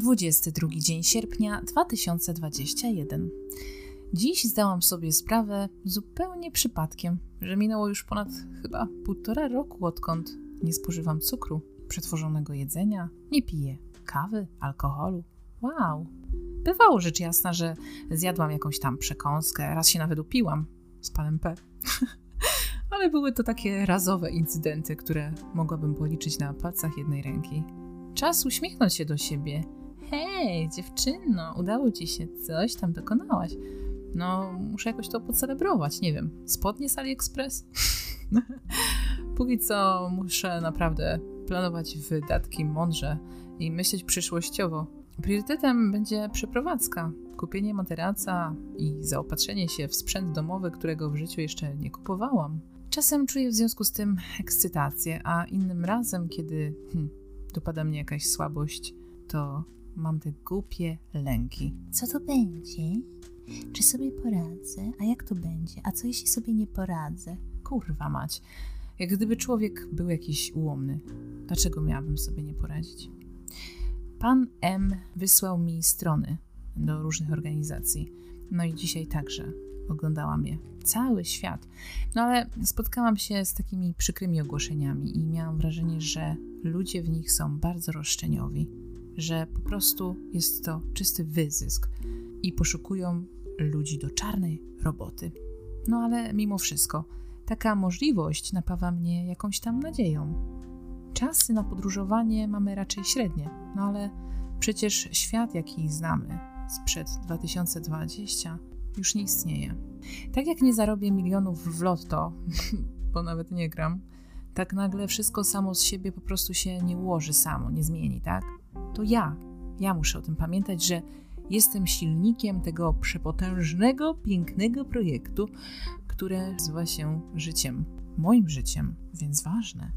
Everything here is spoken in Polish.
22 dzień sierpnia 2021. Dziś zdałam sobie sprawę zupełnie przypadkiem, że minęło już ponad chyba półtora roku, odkąd nie spożywam cukru, przetworzonego jedzenia, nie piję kawy, alkoholu. Wow! Bywało rzecz jasna, że zjadłam jakąś tam przekąskę, raz się nawet upiłam z panem P. Ale były to takie razowe incydenty, które mogłabym policzyć na palcach jednej ręki. Czas uśmiechnąć się do siebie. Hej, dziewczyno, udało ci się, coś tam dokonałaś. No, muszę jakoś to pocelebrować, nie wiem. Spodnie z AliExpress? Póki co muszę naprawdę planować wydatki mądrze i myśleć przyszłościowo. Priorytetem będzie przeprowadzka, kupienie materaca i zaopatrzenie się w sprzęt domowy, którego w życiu jeszcze nie kupowałam. Czasem czuję w związku z tym ekscytację, a innym razem, kiedy hm, dopada mnie jakaś słabość, to mam te głupie lęki. Co to będzie? Czy sobie poradzę? A jak to będzie? A co jeśli sobie nie poradzę? Kurwa mać. Jak gdyby człowiek był jakiś ułomny. Dlaczego miałabym sobie nie poradzić? Pan M wysłał mi strony do różnych organizacji. No i dzisiaj także oglądałam je. Cały świat. No ale spotkałam się z takimi przykrymi ogłoszeniami i miałam wrażenie, że ludzie w nich są bardzo roszczeniowi, że po prostu jest to czysty wyzysk i poszukują ludzi do czarnej roboty. No ale mimo wszystko, taka możliwość napawa mnie jakąś tam nadzieją. Czasy na podróżowanie mamy raczej średnie, no ale przecież świat, jaki znamy sprzed 2020, już nie istnieje. Tak jak nie zarobię milionów w lotto, bo nawet nie gram, tak nagle wszystko samo z siebie po prostu się nie ułoży samo, nie zmieni, tak? To ja, ja muszę o tym pamiętać, że jestem silnikiem tego przepotężnego, pięknego projektu, które nazywa się życiem. Moim życiem, więc ważne.